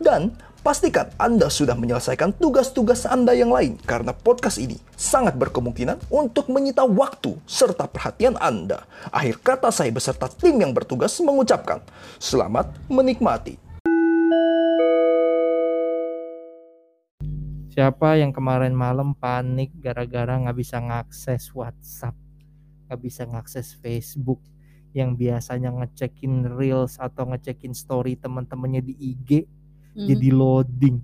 dan Pastikan Anda sudah menyelesaikan tugas-tugas Anda yang lain karena podcast ini sangat berkemungkinan untuk menyita waktu serta perhatian Anda. Akhir kata saya beserta tim yang bertugas mengucapkan selamat menikmati. Siapa yang kemarin malam panik gara-gara nggak bisa ngakses WhatsApp, nggak bisa ngakses Facebook, yang biasanya ngecekin reels atau ngecekin story teman-temannya di IG Hmm. jadi loading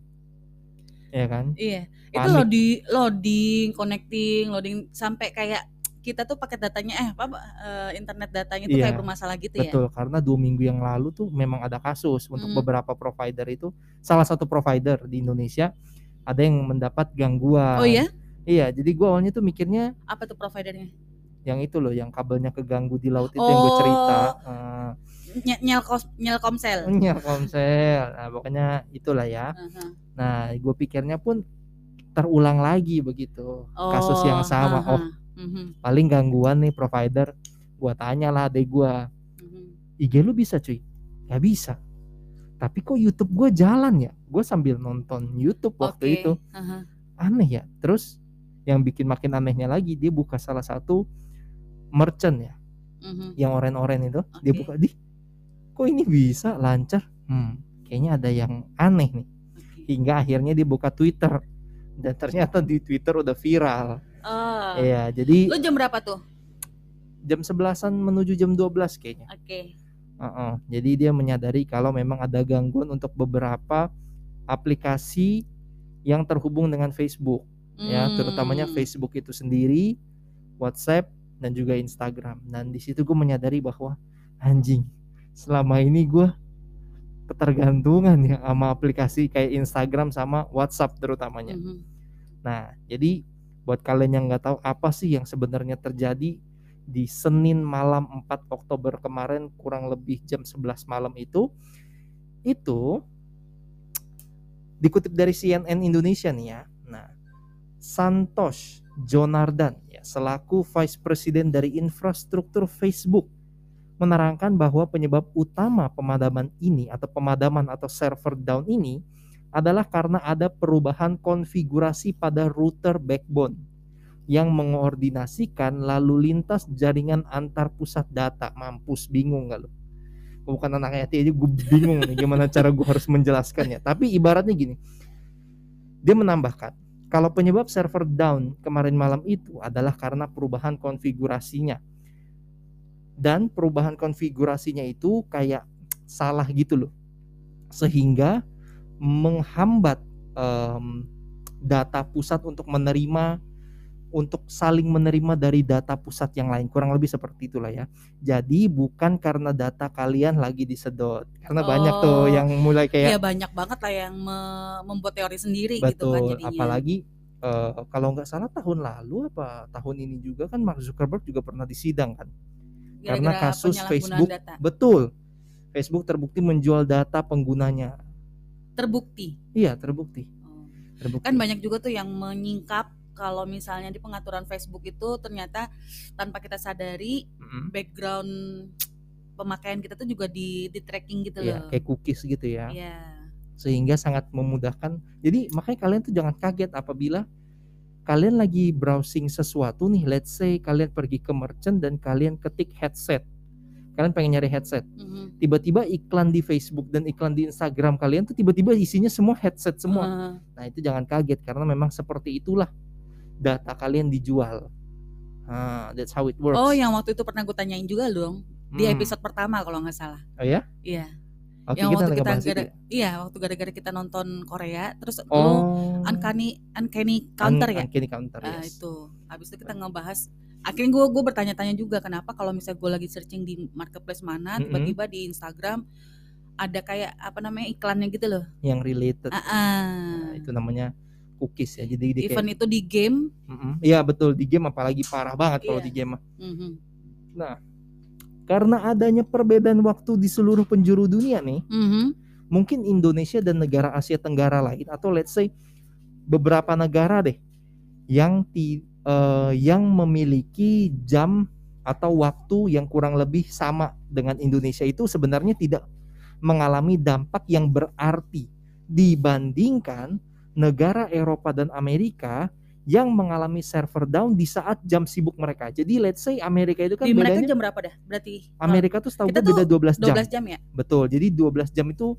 ya kan Iya, itu Panik. loading, loading, connecting, loading sampai kayak kita tuh paket datanya eh apa eh, internet datanya tuh Iya, kayak bermasalah gitu ya. betul karena dua minggu yang lalu tuh memang ada kasus untuk Hmm. beberapa provider itu salah satu provider di Indonesia ada yang mendapat gangguan Oh iya, iya jadi gua awalnya tuh mikirnya apa tuh providernya? yang itu loh yang kabelnya keganggu di laut itu yang gue cerita Oh. Ny- Nyelkos, Nyelkomsel. Telkomsel nah pokoknya itulah ya Aha. nah gue pikirnya pun terulang lagi begitu kasus yang Oh, sama aha. oh Mhm, paling gangguan nih provider gua tanya lah adek gua mhm. IG lu bisa cuy ya bisa tapi kok YouTube gua jalan ya gue sambil nonton YouTube waktu Oke, itu aha. aneh ya terus yang bikin makin anehnya lagi dia buka salah satu merchant ya Mhm. yang oren-oren itu dia Oke. buka di kok ini bisa lancar hmm kayaknya ada yang aneh nih hingga akhirnya dia buka Twitter dan ternyata di Twitter udah viral Oh. Iya jadi Lu jam berapa tuh? jam 11-an menuju jam 12 kayaknya Oke. Heeh, Jadi dia menyadari kalau memang ada gangguan untuk beberapa aplikasi yang terhubung dengan Facebook ya, terutamanya Hmm. Facebook itu sendiri, WhatsApp dan juga Instagram. Dan di situ gue menyadari bahwa anjing, selama ini gue ketergantungan ya sama aplikasi kayak Instagram sama WhatsApp terutamanya. Mhm. Nah, jadi buat kalian yang nggak tahu apa sih yang sebenarnya terjadi di Senin malam 4 Oktober kemarin kurang lebih jam 11 malam itu itu dikutip dari CNN Indonesia nih ya. Nah, Santosh Jonardan ya selaku Vice President dari infrastruktur Facebook menerangkan bahwa penyebab utama pemadaman ini atau pemadaman atau server down ini adalah karena ada perubahan konfigurasi pada router backbone yang mengordinasikan lalu lintas jaringan antar pusat data. Mampus bingung gak lu? Gua bukan anak IT aja gue bingung nih gimana cara gue harus menjelaskannya. Tapi ibaratnya gini. Dia menambahkan kalau penyebab server down kemarin malam itu adalah karena perubahan konfigurasinya. Dan perubahan konfigurasinya itu kayak salah gitu loh. Sehingga menghambat em, data pusat untuk menerima untuk saling menerima dari data pusat yang lain. Kurang lebih seperti itulah ya. Jadi bukan karena data kalian lagi disedot. Karena banyak tuh Oh, yang mulai kayak Iya banyak banget lah yang me- membuat teori sendiri gitu kan betul. jadinya. apalagi eh, kalau nggak salah tahun lalu apa tahun ini juga kan Mark Zuckerberg juga pernah disidang kan karena kasus Facebook data. betul Facebook terbukti menjual data penggunanya terbukti. iya terbukti Oh. terbukti kan banyak juga tuh yang menyingkap kalau misalnya di pengaturan Facebook itu ternyata tanpa kita sadari Mm-mm. background pemakaian kita tuh juga di di tracking gitu Iya, loh. kayak cookies gitu ya Iya. sehingga sangat memudahkan. Jadi makanya kalian tuh jangan kaget apabila kalian lagi browsing sesuatu nih, let's say kalian pergi ke merchant dan kalian ketik headset. Kalian pengen nyari headset. Mhm. Tiba-tiba iklan di Facebook dan iklan di Instagram kalian tuh tiba-tiba isinya semua headset semua. Eh, Nah, itu jangan kaget karena memang seperti itulah data kalian dijual. Ah, that's how it works. oh, yang waktu itu pernah gue tanyain juga dong di Hmm. episode pertama kalau nggak salah. Oh ya? Iya. Oke, yang kita waktu kita gara, ya. iya waktu gara-gara kita nonton Korea terus lu Oh. uncanny uncanny counter Un- ya. Uncanny counter, Ah, yes. itu. Habis itu kita ngebahas akhirnya gue gue bertanya-tanya juga kenapa kalau misalnya gue lagi searching di marketplace mana tiba-tiba di Instagram ada kayak apa namanya iklannya gitu loh. Yang related. Ah, ah. Nah, itu namanya cookies ya. Jadi dia kayak Even itu di game. Iya betul di game apalagi parah banget kalau Iya. di game. mah. Mhm. Karena adanya perbedaan waktu di seluruh penjuru dunia nih, Mhm. mungkin Indonesia dan negara Asia Tenggara lain atau let's say beberapa negara deh yang ti, eh, yang memiliki jam atau waktu yang kurang lebih sama dengan Indonesia itu sebenarnya tidak mengalami dampak yang berarti dibandingkan negara Eropa dan Amerika yang mengalami server down di saat jam sibuk mereka. Jadi let's say Amerika itu kan Di mereka bedanya jam berapa dah? Berarti oh, Amerika tuh setahu kita gue beda tuh 12 jam. 12 jam ya? Betul. Jadi 12 jam itu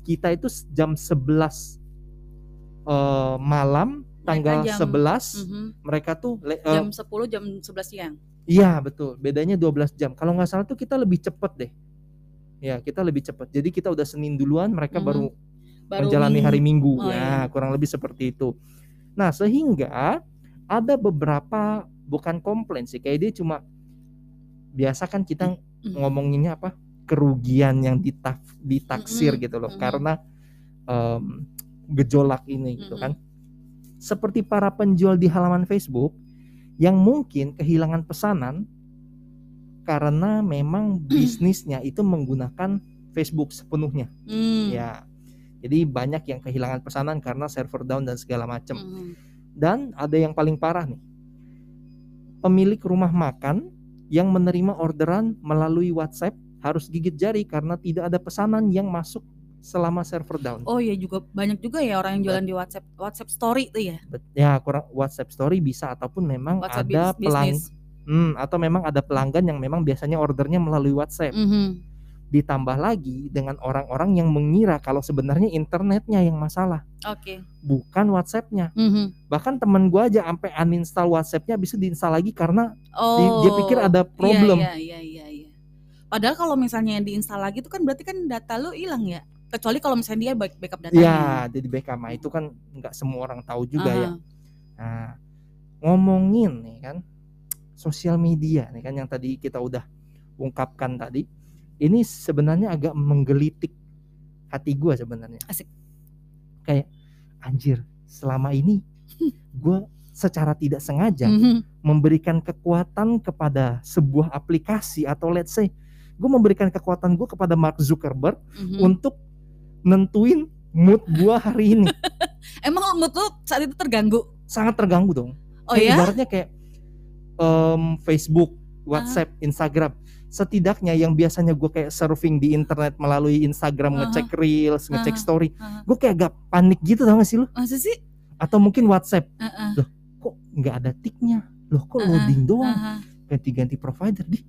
kita itu jam 11 eh, malam tanggal jam- 11 Mhm. mereka tuh eh, Jam 10 jam 11 siang. iya betul. Bedanya 12 jam. Kalau nggak salah tuh kita lebih cepet deh. Ya, kita lebih cepet. Jadi kita udah Senin duluan, mereka Mhm. baru, Baru menjalani Minggu. hari Minggu. Oh, ya, iya. kurang lebih seperti itu. Nah, sehingga ada beberapa bukan komplain sih, kayak dia cuma biasa kan kita ngomonginnya apa? kerugian yang ditaf, ditaksir gitu loh karena em, gejolak ini gitu kan. Seperti para penjual di halaman Facebook yang mungkin kehilangan pesanan karena memang bisnisnya itu menggunakan Facebook sepenuhnya. Hmm. Ya. Jadi banyak yang kehilangan pesanan karena server down dan segala macam. Mhm. Dan ada yang paling parah nih. Pemilik rumah makan yang menerima orderan melalui WhatsApp harus gigit jari karena tidak ada pesanan yang masuk selama server down. Oh iya juga banyak juga ya orang yang jualan di WhatsApp WhatsApp story tuh ya. Ya, kurang WhatsApp story bisa ataupun memang WhatsApp ada pelang. Hmm, atau memang ada pelanggan yang memang biasanya ordernya melalui WhatsApp. Mhm. Ditambah lagi dengan orang-orang yang mengira kalau sebenarnya internetnya yang masalah, Oke. bukan WhatsAppnya. Mhm. Bahkan temen gua aja sampai uninstall WhatsAppnya bisa diinstal lagi karena Oh. di- dia pikir ada iya, problem. Iya iya iya iya. Padahal kalau misalnya yang diinstal lagi itu kan berarti kan data lu hilang ya. Kecuali kalau misalnya dia back- backup datanya. Iya, jadi backup Nah, itu kan nggak semua orang tahu juga ya. Aha. Nah, ngomongin nih kan sosial media nih kan yang tadi kita udah ungkapkan tadi, ini sebenarnya agak menggelitik hati gua sebenarnya. Asik. Kayak anjir, selama ini gua secara tidak sengaja Mhm. memberikan kekuatan kepada sebuah aplikasi atau let's say gue memberikan kekuatan gue kepada Mark Zuckerberg Mhm. untuk nentuin mood gua hari ini. Emang mood lu saat itu terganggu? Sangat terganggu dong. Oh Kayak ya? Ibaratnya kayak em, Facebook, WhatsApp, Ah. Instagram. Setidaknya yang biasanya gue kayak surfing di internet melalui Instagram, Aha. ngecek reels, ngecek Aha. story, Aha. gue kayak agak panik gitu tau gak sih lu? Masa sih? Atau mungkin WhatsApp, Heeh. kok nggak ada tiknya? Loh kok Aha. loading doang? Aha. Ganti-ganti provider di?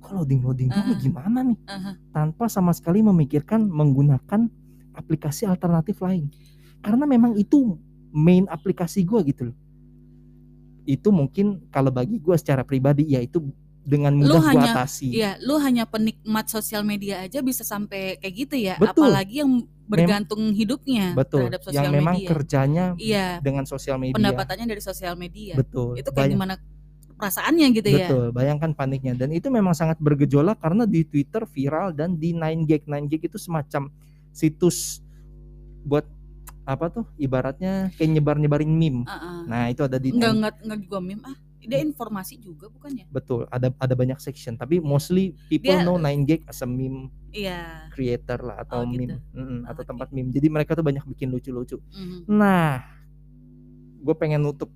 Kok loading loading doang? Aha. Gimana nih? Aha. Tanpa sama sekali memikirkan menggunakan aplikasi alternatif lain. Karena memang itu main aplikasi gue gitu loh. Itu mungkin kalau bagi gue secara pribadi ya itu dengan Lu mudah gue hanya- atasi. Iya, lu hanya penikmat sosial media aja bisa sampai kayak gitu ya. Betul. Apalagi yang bergantung hidupnya Betul. terhadap sosial Yang memang media. kerjanya Iya, dengan sosial media. pendapatannya dari sosial media. Betul. Itu kayak Bayang- gimana perasaannya gitu ya. Betul, bayangkan paniknya dan itu memang sangat bergejolak karena di Twitter viral dan di 9gag 9gag itu semacam situs buat apa tuh ibaratnya kayak nyebar-nyebarin meme. Heeh. Nah, itu ada di Enggak 9 enggak enggak juga meme ah. Dia informasi juga bukannya? betul, ada ada banyak section, tapi mostly people Dia- know 9gag as a meme Iya. creator lah atau Oh, gitu. meme Mm-mm, atau Oh, tempat meme. Jadi mereka tuh banyak bikin lucu-lucu. Mhm. Nah, gue pengen nutup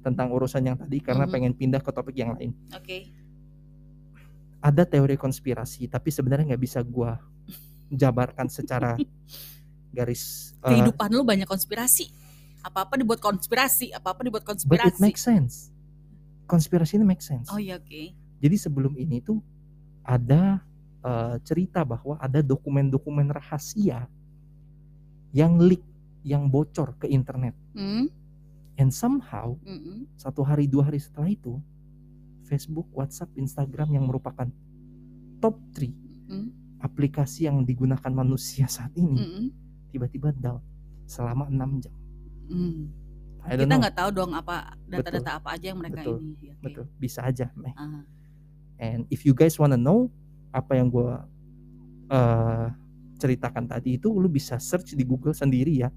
tentang urusan yang tadi karena Mhm. pengen pindah ke topik yang lain. Oke. ada teori konspirasi tapi sebenarnya nggak bisa gua jabarkan secara garis uh, Kehidupan lu banyak konspirasi. Apa-apa dibuat konspirasi, apa-apa dibuat but it konspirasi. makes sense konspirasi ini make sense Oh iya oke. jadi sebelum ini tuh ada uh, cerita bahwa ada dokumen-dokumen rahasia yang leak yang bocor ke internet Hmm? and somehow Mm-mm. satu hari dua hari setelah itu Facebook, WhatsApp, Instagram yang merupakan top 3 Mm. aplikasi yang digunakan manusia saat ini tiba-tiba down selama 6 jam. Mm. I Kita nggak tahu dong apa data-data apa aja yang mereka Betul. ini. Oke. Betul, bisa aja. Meh. Ah. And if you guys wanna know apa yang gua eh, ceritakan tadi itu, lu bisa search di Google sendiri ya.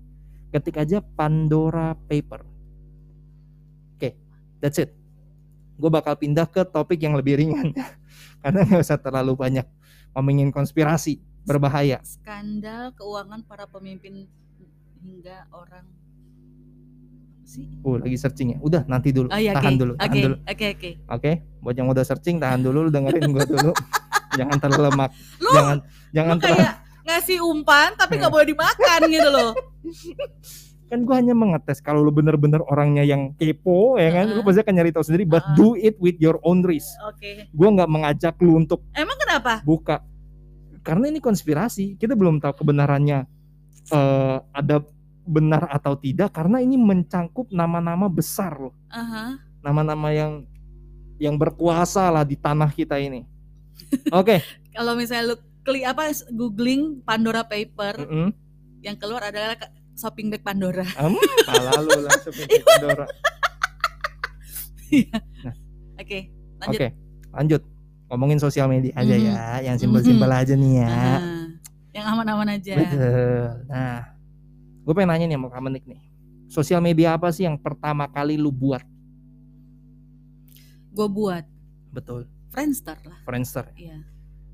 ketik aja Pandora Paper. Oke, that's it. Gue bakal pindah ke topik yang lebih ringan karena nggak usah terlalu banyak ngomongin konspirasi berbahaya. Skandal keuangan para pemimpin hingga orang sih. Oh, lagi searching ya. Udah, nanti dulu. Oh iya, tahan dulu, tahan Oke, dulu. oke, oke. Oke, buat yang udah searching tahan dulu, lu dengerin gua dulu. jangan terlemak. Lu, jangan jangan lu terlalu kayak ngasih umpan tapi nggak boleh dimakan gitu loh. kan gua hanya mengetes kalau lu bener-bener orangnya yang kepo ya kan, lu Heeh. pasti akan nyari tahu sendiri but Heeh. do it with your own risk. Oke. Gua nggak mengajak lu untuk Emang kenapa? buka karena ini konspirasi kita belum tahu kebenarannya eh, ada benar atau tidak karena ini mencangkup nama-nama besar loh Aha. nama-nama yang yang berkuasa lah di tanah kita ini oke Kalau misalnya lu klik apa googling Pandora Paper mm-mm. yang keluar adalah shopping bag Pandora. Em, pala lu langsung ke Pandora. Oke, oke lanjut. lanjut ngomongin sosial media aja Mhm. ya yang simpel-simpel aja nih ya. Yang aman-aman aja. betul nah gue pengen nanya nih sama kamu Nick nih sosial media apa sih yang pertama kali lu buat Gue buat betul Friendster lah. Friendster Iya.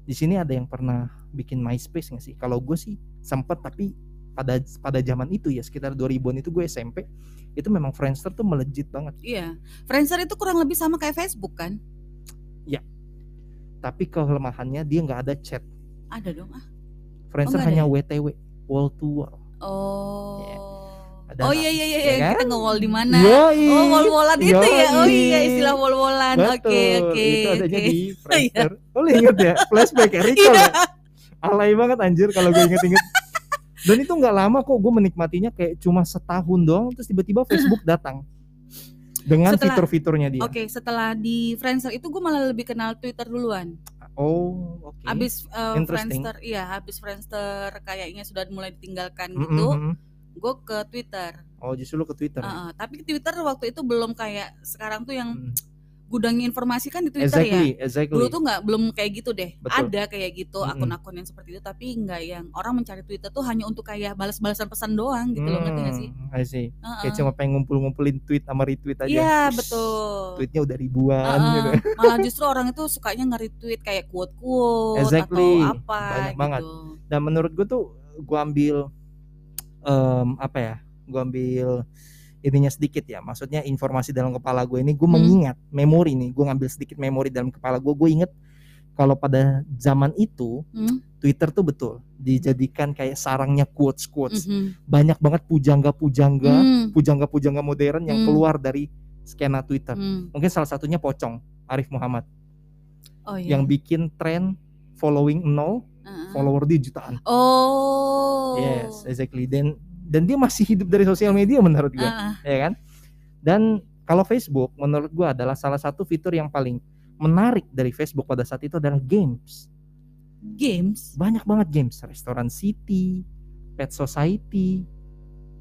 di sini ada yang pernah bikin MySpace nggak sih? Kalau gue sih sempet tapi pada pada zaman itu ya sekitar 2000-an itu gue SMP itu memang Friendster tuh melejit banget. Iya. Friendster itu kurang lebih sama kayak Facebook kan? Tapi kelemahannya dia nggak ada chat. Ada dong ah. Friendster ada hanya WTW, wall to wall. Oh. Iya. Ada oh nggak? iya iya iya, Ya iya. kan? kita nge-wall di mana? Yoi. Oh, wall-wallan itu ya. Oh iya, istilah wall-wallan. Oke, oke. Itu adanya oke. di Friendster. Oh, lu inget ya? Flashback ya, recall Iya. ya? Alay banget anjir kalau gue inget-inget. Dan itu nggak lama kok gue menikmatinya kayak cuma setahun doang terus tiba-tiba Facebook datang dengan fitur-fiturnya dia. Oke, setelah di Friendster itu gue malah lebih kenal Twitter duluan. Oh, oke. Abis uh, Interesting. Friendster, iya, habis Friendster kayaknya sudah mulai ditinggalkan Mm, gitu, gue ke Twitter. Oh, justru lu ke Twitter. Uh, uh, tapi Twitter waktu itu belum kayak sekarang tuh yang Mm. Gudangnya informasi kan di Twitter ya. Exactly, exactly. Dulu tuh nggak belum kayak gitu deh. Betul. Ada kayak gitu akun-akun yang seperti itu, tapi nggak yang orang mencari Twitter tuh hanya untuk kayak balas-balasan pesan doang gitu loh, ngerti gak sih? Hmm, I see. Uh-uh. Kayak cuma pengen ngumpul-ngumpulin tweet sama retweet aja. Iya betul. Tweetnya udah ribuan Uh-uh. gitu. Malah justru orang itu sukanya nge-retweet kayak quote-quote Exactly. atau apa Banyak gitu. banget. Dan menurut gue tuh gue ambil em, apa ya? Gue ambil ininya sedikit ya. Maksudnya informasi dalam kepala gue ini gue Hmm. mengingat memori nih. Gue ngambil sedikit memori dalam kepala gue. Gue inget kalau pada zaman itu Hmm, Twitter tuh betul dijadikan kayak sarangnya quotes quotes. mhm. Banyak banget pujangga-pujangga, Hmm, pujangga-pujangga modern yang Hmm. keluar dari skena Twitter. hmm. Mungkin salah satunya Pocong, Arif Muhammad Oh iya. yang bikin tren following nol, Uh-uh. follower dia jutaan. Oh. Yes, exactly. Dan dan dia masih hidup dari sosial media menurut gue, Uh-uh. ya kan? Dan kalau Facebook menurut gue adalah salah satu fitur yang paling menarik dari Facebook pada saat itu adalah games. Games. Banyak banget games, Restoran City, Pet Society.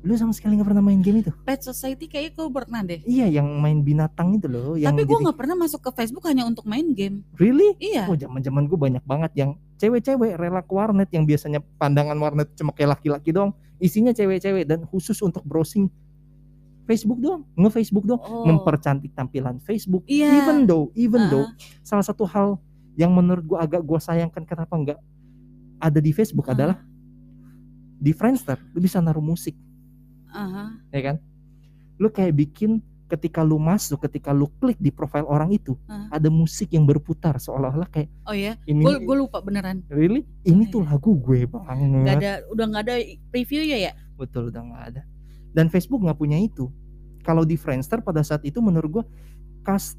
Lu sama sekali nggak pernah main game itu? Pet Society kayaknya gue pernah deh. Iya, yang main binatang itu loh, yang Tapi gue jadi- nggak pernah masuk ke Facebook hanya untuk main game. really? Iya. Oh zaman-zaman gue banyak banget yang cewek-cewek rela ke warnet yang biasanya pandangan warnet cuma kayak laki-laki doang, isinya cewek-cewek dan khusus untuk browsing Facebook doang, nge-Facebook doang, Oh. mempercantik tampilan Facebook. Iya. Even though, even Ah. though salah satu hal yang menurut gue agak gue sayangkan kenapa nggak ada di Facebook Ah. adalah di Friendster lu bisa naruh musik, Aha. ya kan? Lu kayak bikin ketika lu masuk, ketika lu klik di profil orang itu, Ah. ada musik yang berputar seolah-olah kayak Oh ya, ini gue lupa beneran. Really? Ini Iya. tuh lagu gue banget. Gak ada, udah nggak ada preview ya ya. Betul udah nggak ada. Dan Facebook nggak punya itu. Kalau di Friendster pada saat itu menurut gue kas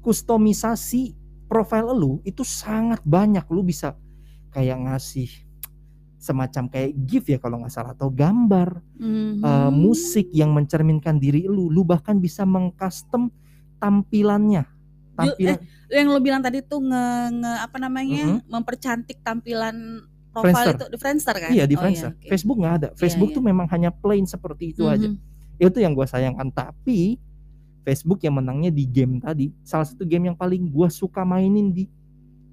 kustomisasi profil lu itu sangat banyak. Lu bisa kayak ngasih semacam kayak gift ya kalau nggak salah atau gambar, Mhm. eh, musik yang mencerminkan diri lu. Lu bahkan bisa mengcustom tampilannya. Tampilan Yang lo bilang tadi tuh nge, nge apa namanya, Mhm. mempercantik tampilan profil Friendster. itu di Friendster kan? iya di Oh, Friendster. oke. Facebook nggak ada. Facebook iya. tuh memang hanya plain seperti itu aja. Mhm. itu yang gue sayangkan tapi Facebook yang menangnya di game tadi salah satu game yang paling gue suka mainin di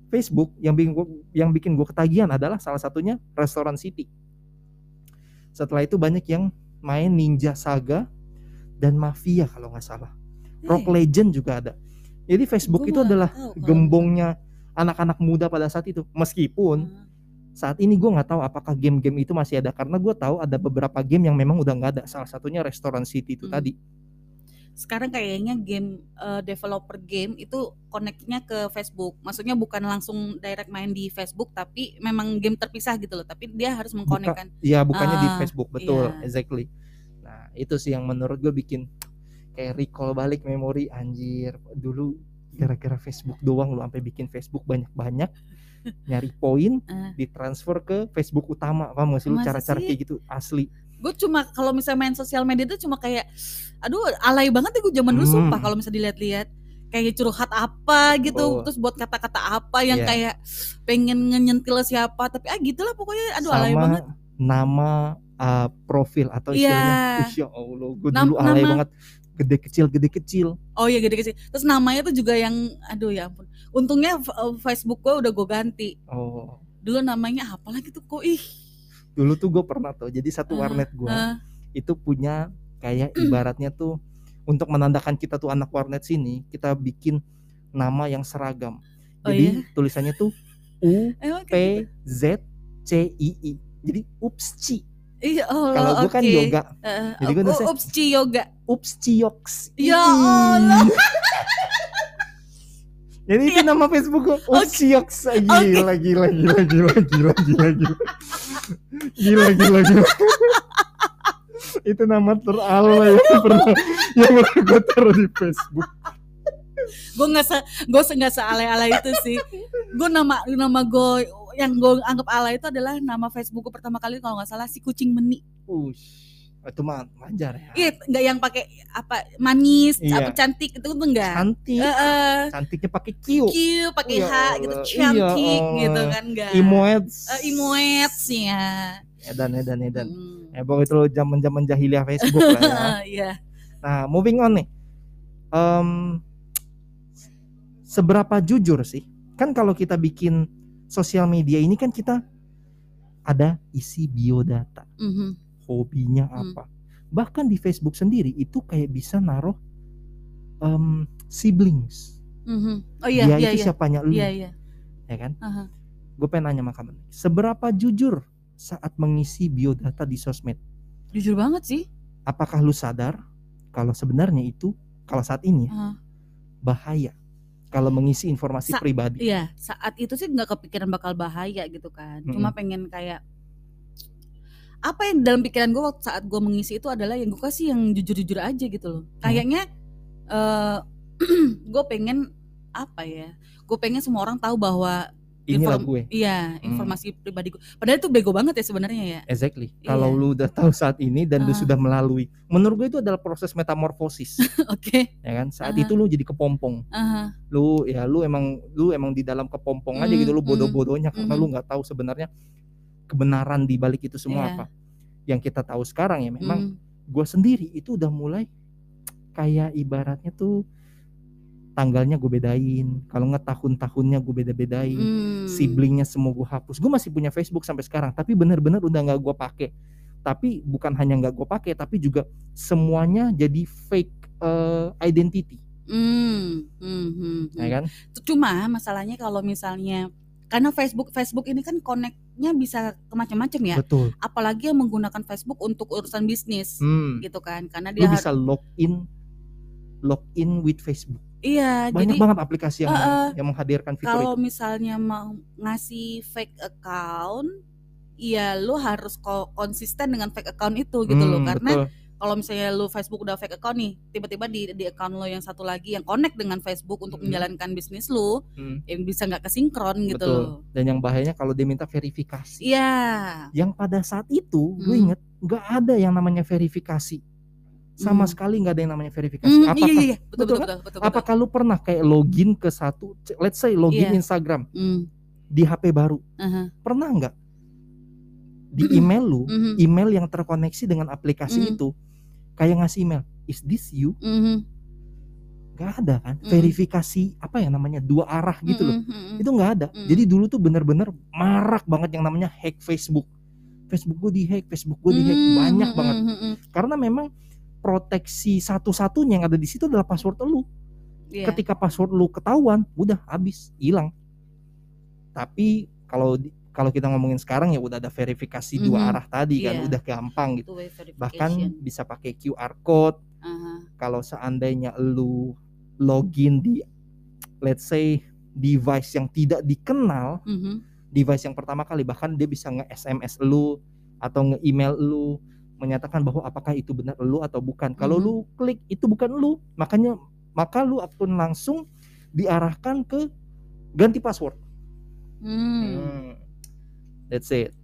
Facebook yang bikin gue yang bikin gue ketagihan adalah salah satunya Restoran City setelah itu banyak yang main Ninja Saga dan Mafia kalau nggak salah. Eh, Rock Legend juga ada. Jadi Facebook gua itu adalah tahu gembongnya anak-anak muda pada saat itu. Meskipun Hmm. saat ini gue nggak tahu apakah game-game itu masih ada karena gue tahu ada beberapa game yang memang udah nggak ada. Salah satunya Restaurant City itu Hmm. tadi. Sekarang kayaknya game eh, developer game itu connect-nya ke Facebook. Maksudnya bukan langsung direct main di Facebook tapi memang game terpisah gitu loh. Tapi dia harus mengkonekkan. Iya bukannya di Ah, Facebook betul, iya. exactly. Nah itu sih yang menurut gue bikin kayak recall balik memori anjir. Dulu gara-gara Facebook doang lu sampai bikin Facebook banyak-banyak nyari poin Eh. ditransfer ke Facebook utama paham gak sih lu cara-cara kayak gitu asli Gue cuma kalau misalnya main sosial media itu cuma kayak aduh alay banget ya gue zaman dulu Hmm. sumpah kalau misalnya dilihat-lihat kayak curhat apa gitu Oh. terus buat kata-kata apa yang Iya. kayak pengen ngenyentil siapa tapi ah gitulah pokoknya aduh alay sama banget nama uh, profil atau Iya. istilahnya Ush, ya Allah gue dulu alay nama- banget gede kecil gede kecil oh iya gede gede terus namanya tuh juga yang aduh ya ampun untungnya eh, Facebook gue udah gue ganti oh dulu namanya apa lagi tuh kok ih dulu tuh gue pernah tuh jadi satu warnet gue ah. itu punya kayak ibaratnya tuh untuk menandakan kita tuh anak warnet sini kita bikin nama yang seragam. Oh jadi tulisannya tuh U P gitu? Z C I I. Jadi upsci iya oh kalau gue kan oke. yoga. Eh, Jadi gua oh, nulisnya- ups Ci yoga. Upsciox Ya Ih. Allah. jadi itu nama Facebook gue upsciox gila, gila gila gila gila gila gila gila gila gila. Itu nama teralay yang pernah yang pernah gue taruh di Facebook. Gue nggak se gue nggak sealay-alay itu sih. Gue nama nama gue yang gue anggap alay itu adalah nama Facebook gue pertama kali kalau nggak salah si kucing meni. Ush, itu mah wajar ya. iya nggak yang pakai apa manis Iya. apa cantik itu tuh enggak Cantik, Eh, eh, cantiknya pakai Q. cute pakai Ya H gitu Allah, cantik iya gitu Allah. kan enggak Imoets. Eh, imoets ya Edan, edan, edan. Hmm. Ya pokoknya itu zaman zaman jahiliyah Facebook lah ya. Iya. Nah, moving on nih. Em, seberapa jujur sih? Kan kalau kita bikin sosial media ini kan kita ada isi biodata, Mhm. Hobinya Hmm. apa. Bahkan di Facebook sendiri itu kayak bisa naruh em, siblings. Mhm. Oh iya Dia iya itu iya. siapanya lu, Iya iya. ya kan? Aha. Gue pengen nanya sama kamu, seberapa jujur saat mengisi biodata di sosmed? Jujur banget sih. Apakah lu sadar kalau sebenarnya itu kalau saat ini Aha. bahaya kalau mengisi informasi Sa- pribadi? Iya, saat itu sih nggak kepikiran bakal bahaya gitu kan. Cuma pengen kayak apa yang dalam pikiran gue waktu saat gue mengisi itu adalah yang gue kasih yang jujur-jujur aja gitu loh. Kayaknya eh gue pengen apa ya? Gue pengen semua orang tahu bahwa Inilah inform- gue. iya Hmm. informasi pribadi gue. Padahal itu bego banget ya sebenarnya ya. Exactly. Iya. Kalau lu udah tahu saat ini dan lu Ah. sudah melalui, menurut gue itu adalah proses metamorfosis, Oke. ya kan? Saat Aha. itu lu jadi kepompong. Aha. Lu ya lu emang lu emang di dalam kepompong aja Hmm, gitu lu hmm, bodoh-bodohnya karena mhm. lu nggak tahu sebenarnya kebenaran di balik itu semua Iya. apa. Yang kita tahu sekarang ya memang Hmm. gue sendiri itu udah mulai kayak ibaratnya tuh tanggalnya gue bedain kalau nggak tahun-tahunnya gue beda-bedain Hmm. siblingnya semua gue hapus gue masih punya Facebook sampai sekarang tapi bener-bener udah nggak gue pakai tapi bukan hanya nggak gue pakai tapi juga semuanya jadi fake eh, identity Hmm. Hmm. Hmm. ya kan Cuma masalahnya kalau misalnya karena Facebook Facebook ini kan connect-nya bisa ke macam-macam ya. betul Apalagi yang menggunakan Facebook untuk urusan bisnis hmm. gitu kan. Karena lu dia har- bisa login login with Facebook iya, banyak jadi banget aplikasi yang Uh, yang menghadirkan fitur kalau itu misalnya mau ngasih fake account, ya lu harus ko- konsisten dengan fake account itu gitu loh. Hmm, Karena betul. Kalau misalnya lu Facebook udah fake account nih, tiba-tiba di di account lo yang satu lagi yang connect dengan Facebook untuk Hmm. menjalankan bisnis lu, Hmm, yang bisa nggak kesinkron gitu betul loh. dan yang bahayanya kalau dia minta verifikasi Iya. yang pada saat itu gue Hmm. inget nggak ada yang namanya verifikasi sama Hmm. sekali nggak ada yang namanya verifikasi Hmm, apakah iya, iya, iya. betul Betul, betul, kan? betul, betul, betul. apakah lu pernah kayak login ke satu let's say login Iya. Instagram Hmm, di HP baru aha, pernah nggak di email lu mhm, email yang terkoneksi dengan aplikasi Hmm. itu kayak ngasih email is this you mhm, nggak ada kan Hmm. verifikasi apa ya namanya dua arah gitu loh mhm, mhm. itu nggak ada Hmm. jadi dulu tuh bener-bener marak banget yang namanya hack Facebook Facebook gue dihack, Facebook gue dihack Hmm, banyak hmm, banget. hmm, hmm, hmm. Karena memang proteksi satu-satunya yang ada di situ adalah password lu. Iya. Ketika password lu ketahuan, udah habis, hilang. Tapi kalau kalau kita ngomongin sekarang ya udah ada verifikasi dua Mhm. arah tadi kan, Iya. udah gampang gitu. Bahkan bisa pakai QR code. Aha. Kalau seandainya lu login di let's say device yang tidak dikenal, Mhm. device yang pertama kali bahkan dia bisa nge-SMS lu atau nge-email lu menyatakan bahwa apakah itu benar lu atau bukan. Kalau Mhm. lu klik itu bukan lu, makanya maka lu akan langsung diarahkan ke ganti password. Hmm. Hmm. That's it.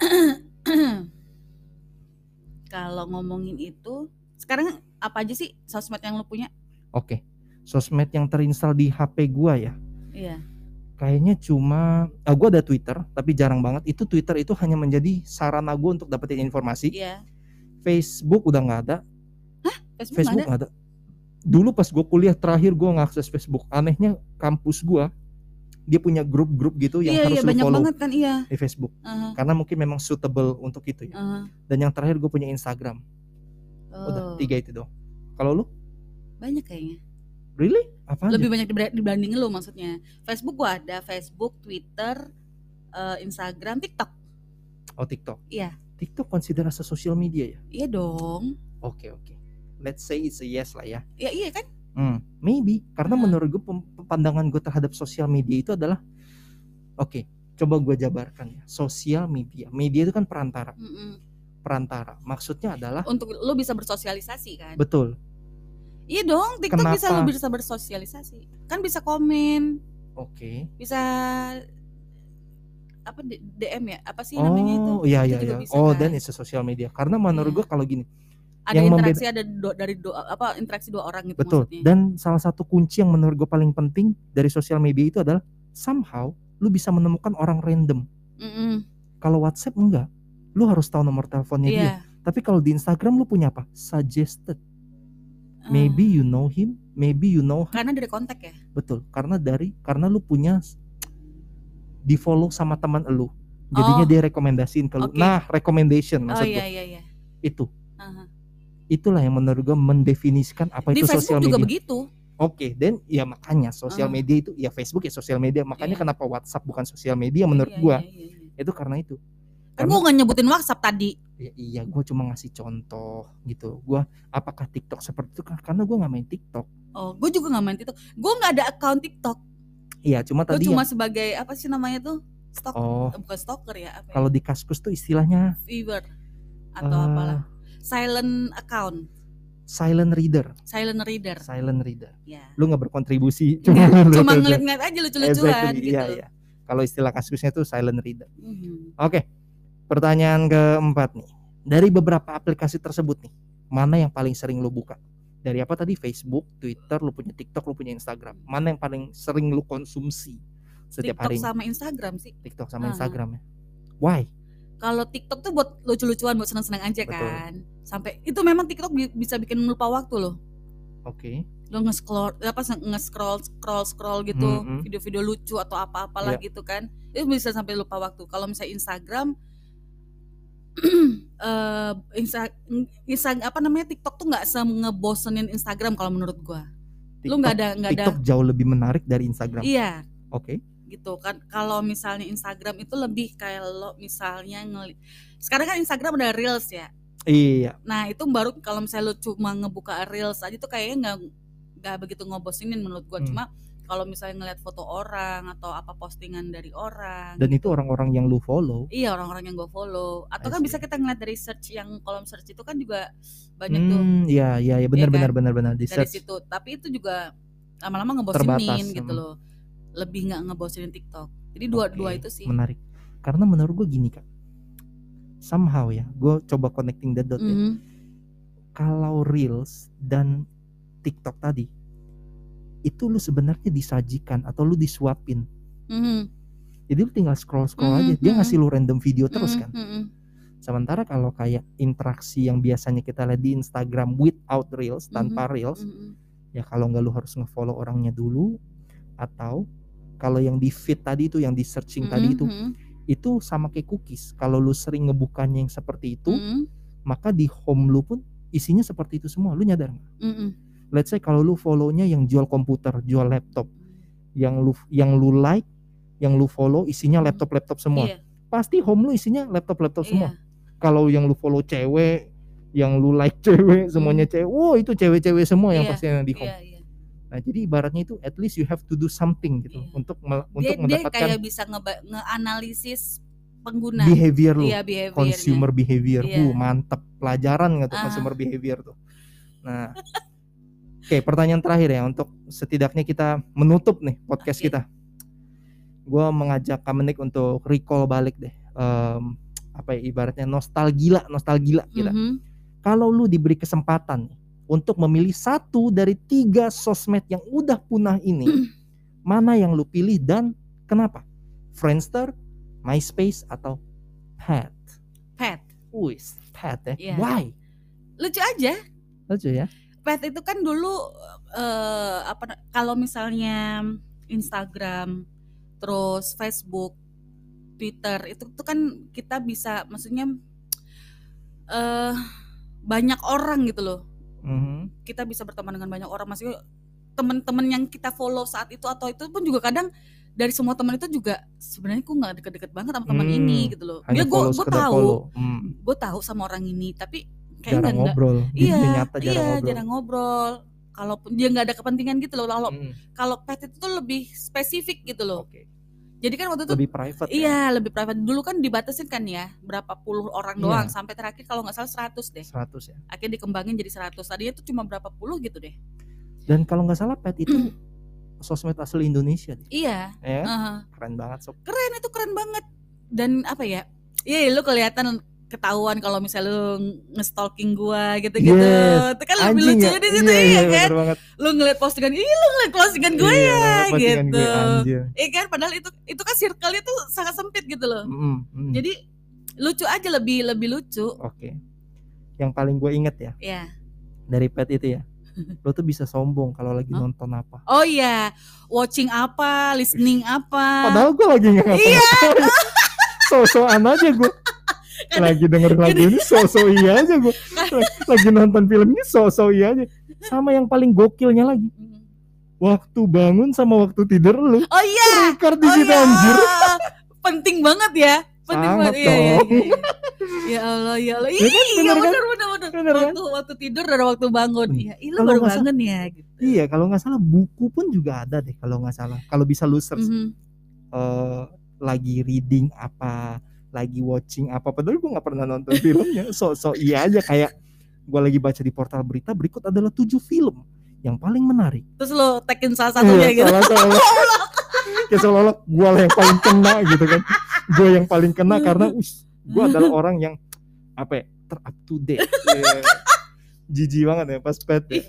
Kalau ngomongin itu, sekarang apa aja sih sosmed yang lu punya? Oke. Sosmed yang terinstall di HP gua ya. Iya. Kayaknya cuma ah, gua ada Twitter, tapi jarang banget. Itu Twitter itu hanya menjadi sarana gua untuk dapetin informasi. Iya. Facebook udah nggak ada. Facebook, Facebook nggak ada. ada. Dulu pas gue kuliah terakhir gue ngakses Facebook. Anehnya kampus gue dia punya grup-grup gitu yang Iya, harus iya lu banyak follow banget kan iya. di Facebook. Aha, Karena mungkin memang suitable untuk itu ya. aha. Dan yang terakhir gue punya Instagram. Udah Oh, tiga itu dong. Kalau lu? Banyak kayaknya. Really? Apa aja? Lebih banyak dibra- dibandingin lu maksudnya. Facebook gua ada, Facebook, Twitter, eh, Instagram, TikTok. Oh TikTok. Iya. TikTok consider as a social media ya? Iya dong. Oke oke. Let's say it's a yes lah ya. Ya iya kan? Hmm, maybe karena Hmm. menurut gue pandangan gue terhadap sosial media itu adalah oke. coba gue jabarkan ya. Sosial media, media itu kan perantara. Mm-mm. Perantara. Maksudnya adalah Untuk lu bisa bersosialisasi kan? betul. Iya dong, TikTok bisa Kenapa? lu bisa bersosialisasi. Kan bisa komen, Oke. bisa apa DM ya? Apa sih namanya itu? Oh iya Itu iya iya. bisa Oh kan? dan it's a social media. Karena menurut Iya. gue kalau gini, Ada yang interaksi ada do- dari do, apa interaksi dua orang gitu betul. maksudnya. Dan salah satu kunci yang menurut gue paling penting dari sosial media itu adalah somehow lu bisa menemukan orang random. Mm-mm. Kalau WhatsApp enggak. Lu harus tahu nomor teleponnya dia. Iya. Tapi kalau di Instagram lu punya apa? Suggested. Ah. Maybe you know him, maybe you know her. karena dari kontak ya. Betul. Karena dari karena lu punya di follow sama teman lu. Jadinya Oh. dia rekomendasiin ke lu. Oke. Nah, recommendation Oh maksud iya gua. iya iya. Itu. Aha. Itulah yang menurut gua mendefinisikan apa Di itu sosial Facebook juga media. begitu. Oke, dan ya makanya sosial Ah. media itu ya Facebook ya sosial media. Makanya Iya. kenapa WhatsApp bukan sosial media menurut Iya, gua. iya, iya, iya. Itu karena itu. Kan Karena- gua nggak nyebutin WhatsApp tadi. Ya, iya, gua cuma ngasih contoh gitu. Gua apakah TikTok seperti itu karena gua nggak main TikTok. Oh, gue juga nggak main TikTok. Gue nggak ada account TikTok. Iya, cuma Gue tadi cuma ya. sebagai apa sih namanya tuh? Stok, Oh, bukan stalker ya, apa ya? kalau di Kaskus tuh istilahnya viewer atau eh, apalah. Silent account, silent reader, silent reader. silent reader. Ya. Lu nggak berkontribusi, Cuma, cuma aja. ngeliat-ngeliat aja lucu-lucuan Exactly, gitu. Iya, iya. Kalau istilah Kaskusnya tuh silent reader. Mhm. Oke. Pertanyaan keempat nih. Dari beberapa aplikasi tersebut nih, mana yang paling sering lu buka? Dari apa tadi? Facebook, Twitter, lu punya TikTok, lu punya Instagram. Mana yang paling sering lu konsumsi setiap TikTok hari? sama Instagram sih. TikTok sama Aha. Instagram ya. Why? Kalau TikTok tuh buat lucu-lucuan, buat seneng-seneng aja Betul. kan. Sampai itu memang TikTok bi- bisa bikin lupa waktu loh. Oke. Lo nge-scroll apa nge-scroll scroll scroll gitu, Mhm. video-video lucu atau apa-apalah Iya. gitu kan. Itu bisa sampai lupa waktu. Kalau misalnya Instagram eh Insta, Insta- apa namanya TikTok tuh nggak ngebosenin Instagram kalau menurut gua. Lu nggak ada nggak ada TikTok jauh lebih menarik dari Instagram. iya Oke. gitu kan kalau misalnya Instagram itu lebih kayak lo misalnya ngeli sekarang kan Instagram ada reels ya Iya. nah itu baru kalau misalnya lo cuma ngebuka reels aja tuh kayaknya nggak nggak begitu ngobosinin menurut gua Hmm. cuma kalau misalnya ngeliat foto orang atau apa postingan dari orang Dan itu orang-orang yang lu follow. iya orang-orang yang gue follow atau I kan see. bisa kita ngeliat dari search yang kolom search itu kan juga banyak tuh Hmm, iya iya iya benar Iya benar kan? benar benar di dari search. situ tapi itu juga lama-lama Terbatas, ngebosinin gitu hmm. loh lebih nggak ngebosinin TikTok jadi dua Oke, dua itu sih Menarik. Karena menurut gue gini kak. Somehow ya, gue coba connecting the dot ya. Mhm. Kalau reels dan TikTok tadi itu lu sebenarnya disajikan atau lu disuapin. Mhm. Jadi lu tinggal scroll scroll Mhm, aja, dia ngasih lu random video terus Mhm, kan. mhm. Sementara kalau kayak interaksi yang biasanya kita lihat di Instagram without reels, tanpa reels, Mhm. ya kalau nggak lu harus ngefollow orangnya dulu atau kalau yang di feed tadi itu yang di searching tadi Mhm, itu mhm. Itu sama kayak cookies. Kalau lu sering ngebukanya yang seperti itu, Mm-mm. maka di home lu pun isinya seperti itu semua. Lu nyadar nggak? Mm-mm. Let's say kalau lu follow-nya yang jual komputer, jual laptop, yang lu yang lu like, yang lu follow isinya Hmm. laptop-laptop semua. Iya, Pasti home lu isinya laptop-laptop semua. iya. Kalau yang lu follow cewek, yang lu like cewek, semuanya cewek, wow itu cewek-cewek semua yang Hmm. Iya, pasti yang di home. Iya, iya. Nah, jadi ibaratnya itu at least you have to do something gitu Iya. untuk mel- Dia, untuk dia mendapatkan kayak bisa nge-analisis pengguna. behavior lu. Iya, behavior consumer behavior. Iya. Uh, mantap. Pelajaran nggak tuh Ah. consumer behavior tuh. Nah, oke pertanyaan terakhir ya untuk setidaknya kita menutup nih podcast Oke. kita. Gua mengajak Kamenik untuk recall balik deh. Em, apa ya ibaratnya nostalgia, nostalgia kita. Mhm. Kalau lu diberi kesempatan nih, untuk memilih satu dari tiga sosmed yang udah punah ini, mana yang lu pilih dan kenapa? Friendster, MySpace atau Pet? Pet. Wis, Pet ya. Iya. Why? Lucu aja. Lucu ya. Pet itu kan dulu eh apa kalau misalnya Instagram, terus Facebook, Twitter itu tuh kan kita bisa maksudnya eh banyak orang gitu loh. Mhm. Kita bisa berteman dengan banyak orang maksudnya teman-teman yang kita follow saat itu atau itu pun juga kadang dari semua teman itu juga sebenarnya gue nggak deket-deket banget sama teman Hmm, ini gitu loh. Hanya Dia gue gue tahu. Hmm, gue tahu sama orang ini tapi Jarang kayaknya nggak ngobrol. Di iya nyata jarang iya ngobrol. jarang ngobrol kalaupun dia nggak ada kepentingan gitu loh kalau Hmm, kalau pet itu tuh lebih spesifik gitu loh Oke. Jadi kan waktu itu Lebih private. ya? iya lebih private dulu kan dibatasin kan ya berapa puluh orang Iya. doang sampai terakhir kalau nggak salah 100 deh 100 ya. akhirnya dikembangin jadi 100 tadinya tuh cuma berapa puluh gitu deh Dan kalau nggak salah Pet itu sosmed asli Indonesia deh. iya Ya, kan? aha. keren banget sob. keren itu keren banget dan apa ya iya lu kelihatan ketahuan kalau misalnya lu nge-stalking gua gitu-gitu Yes. itu kan lebih Anjing lucunya ya? di situ iya, iya, iya, kan banget. lu ngeliat postingan ih lu ngeliat postingan gue Iya, ya postingan gitu. Iya kan padahal itu itu kan circle-nya tuh sangat sempit gitu loh. Mm, mm. Jadi lucu aja lebih lebih lucu. Oke. Yang paling gue inget ya Ya. dari pet itu ya. Lo tuh bisa sombong kalau lagi Hah? nonton apa. Oh iya, watching apa, listening apa. Padahal gue lagi nggak ngapa Iya. So-soan aja gue. Lagi denger lagu ini so-so iya aja gue. Lagi nonton film ini so-so iya aja. Sama yang paling gokilnya lagi. Mm. Waktu bangun sama waktu tidur lu. Oh iya. Record di Oh situ iya. anjir. Penting banget ya. Penting banget. Iya, iya, iya. Ya Allah, ya Allah. Ya Iya, kan, bener kan? benar benar benar. Bener kan? Waktu waktu tidur dan waktu bangun. Hmm. Iya, ih, lu baru salah- bangun ya gitu. Iya kalau nggak salah buku pun juga ada deh kalau nggak salah. Kalau bisa lu search Mhm. eh, lagi reading apa, lagi watching apa. Padahal gue nggak pernah nonton filmnya. So so iya aja kayak gue lagi baca di portal berita berikut adalah tujuh film yang paling menarik. Terus lo tekin salah satunya Iya, gitu. salah seolah kayak seolah-olah gue lah yang paling kena gitu kan. Gue yang paling kena karena us, gue adalah orang yang apa ya ter up to date. Iya. Jijik banget ya pas pet. Ya.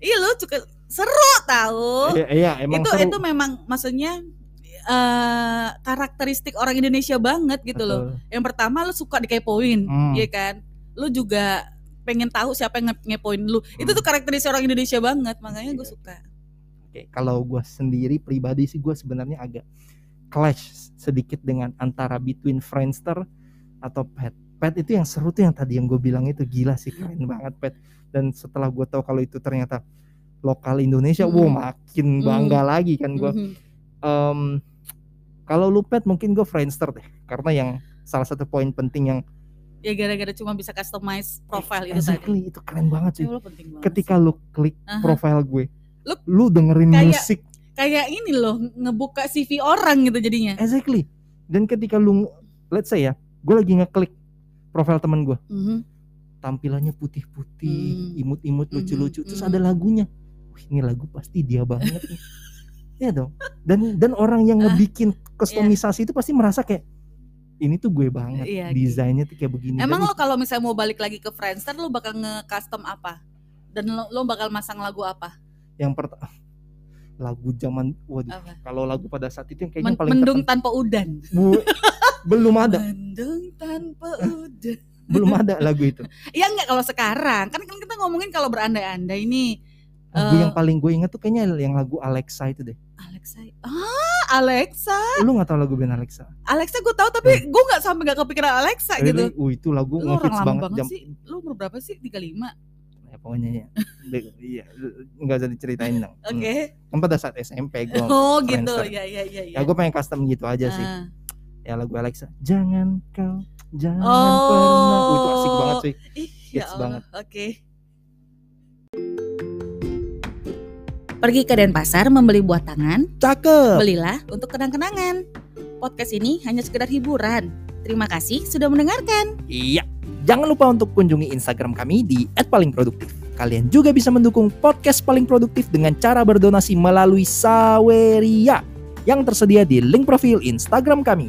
Iya lu juga seru tahu. Iya, iya emang itu seru. itu memang maksudnya eh karakteristik orang Indonesia banget gitu loh. Betul. Yang pertama lu suka dikepoin, Hmm. iya kan? Lu juga pengen tahu siapa yang nge- ngepoin lu. Itu Hmm. tuh karakteristik orang Indonesia banget, makanya gue Iya. suka. Oke, kalau gue sendiri pribadi sih gue sebenarnya agak clash sedikit dengan antara between Friendster atau Pet. Pet itu yang seru tuh yang tadi yang gue bilang itu gila sih keren banget Pet. Dan setelah gue tahu kalau itu ternyata lokal Indonesia, Hmm. wow makin bangga lagi kan gue. Mhm. Em, kalau lu Pet mungkin gue Friendster deh, karena yang salah satu poin penting yang Ya gara-gara cuma bisa customize profile itu tadi. exactly itu keren banget sih. Ya. Ketika lu klik Aha. profile gue, Lu- lu dengerin Kayak- musik kayak ini loh ngebuka CV orang gitu jadinya. Exactly. Dan ketika lu let's say ya, gue lagi ngeklik profil temen gue, Mhm. tampilannya putih-putih, Hmm. imut-imut, Mhm, lucu-lucu, terus mhm. ada lagunya. Wih, ini lagu pasti dia banget nih. Iya dong. Dan dan orang yang ngebikin kustomisasi itu pasti merasa kayak ini tuh gue banget. Iya, Desainnya tuh kayak begini. Emang Dan lo kalau misalnya mau balik lagi ke Friendster lo bakal nge-custom apa? Dan lo, lo bakal masang lagu apa? yang pertama lagu zaman waduh Apa? kalau lagu pada saat itu yang kayaknya Men- paling mendung tanpa udan. Bu- belum ada Mendung tanpa udan. belum ada lagu itu Ya enggak kalau sekarang. Kan kan kita ngomongin kalau berandai-andai ini lagu Eh. yang paling gue inget tuh kayaknya yang lagu Alexa itu deh Alexa. Ah, Alexa. Lu nggak tahu lagu band Alexa? Alexa gue tahu tapi gue nggak sampai nggak kepikiran Alexa gitu. Really? Uh, itu lagu Lu orang lama banget banget, jam sih. Lu umur berapa sih? 35. ya, pokoknya ya. Iya, nggak usah diceritain dong. Oke. Hmm. Kan pada saat SMP gue. Oh gitu. Ya ya ya ya. Ya gue pengen custom gitu aja sih. Ah. Ya lagu Alexa. Jangan kau, jangan Oh. pernah. Uh, itu asik banget sih. Ih, ya Hits Allah. banget. Oke. Pergi ke Denpasar membeli buah tangan, Cakep. belilah untuk kenang-kenangan. Podcast ini hanya sekedar hiburan. Terima kasih sudah mendengarkan. Iya. Jangan lupa untuk kunjungi Instagram kami di @palingproduktif. Kalian juga bisa mendukung podcast paling produktif dengan cara berdonasi melalui Saweria yang tersedia di link profil Instagram kami.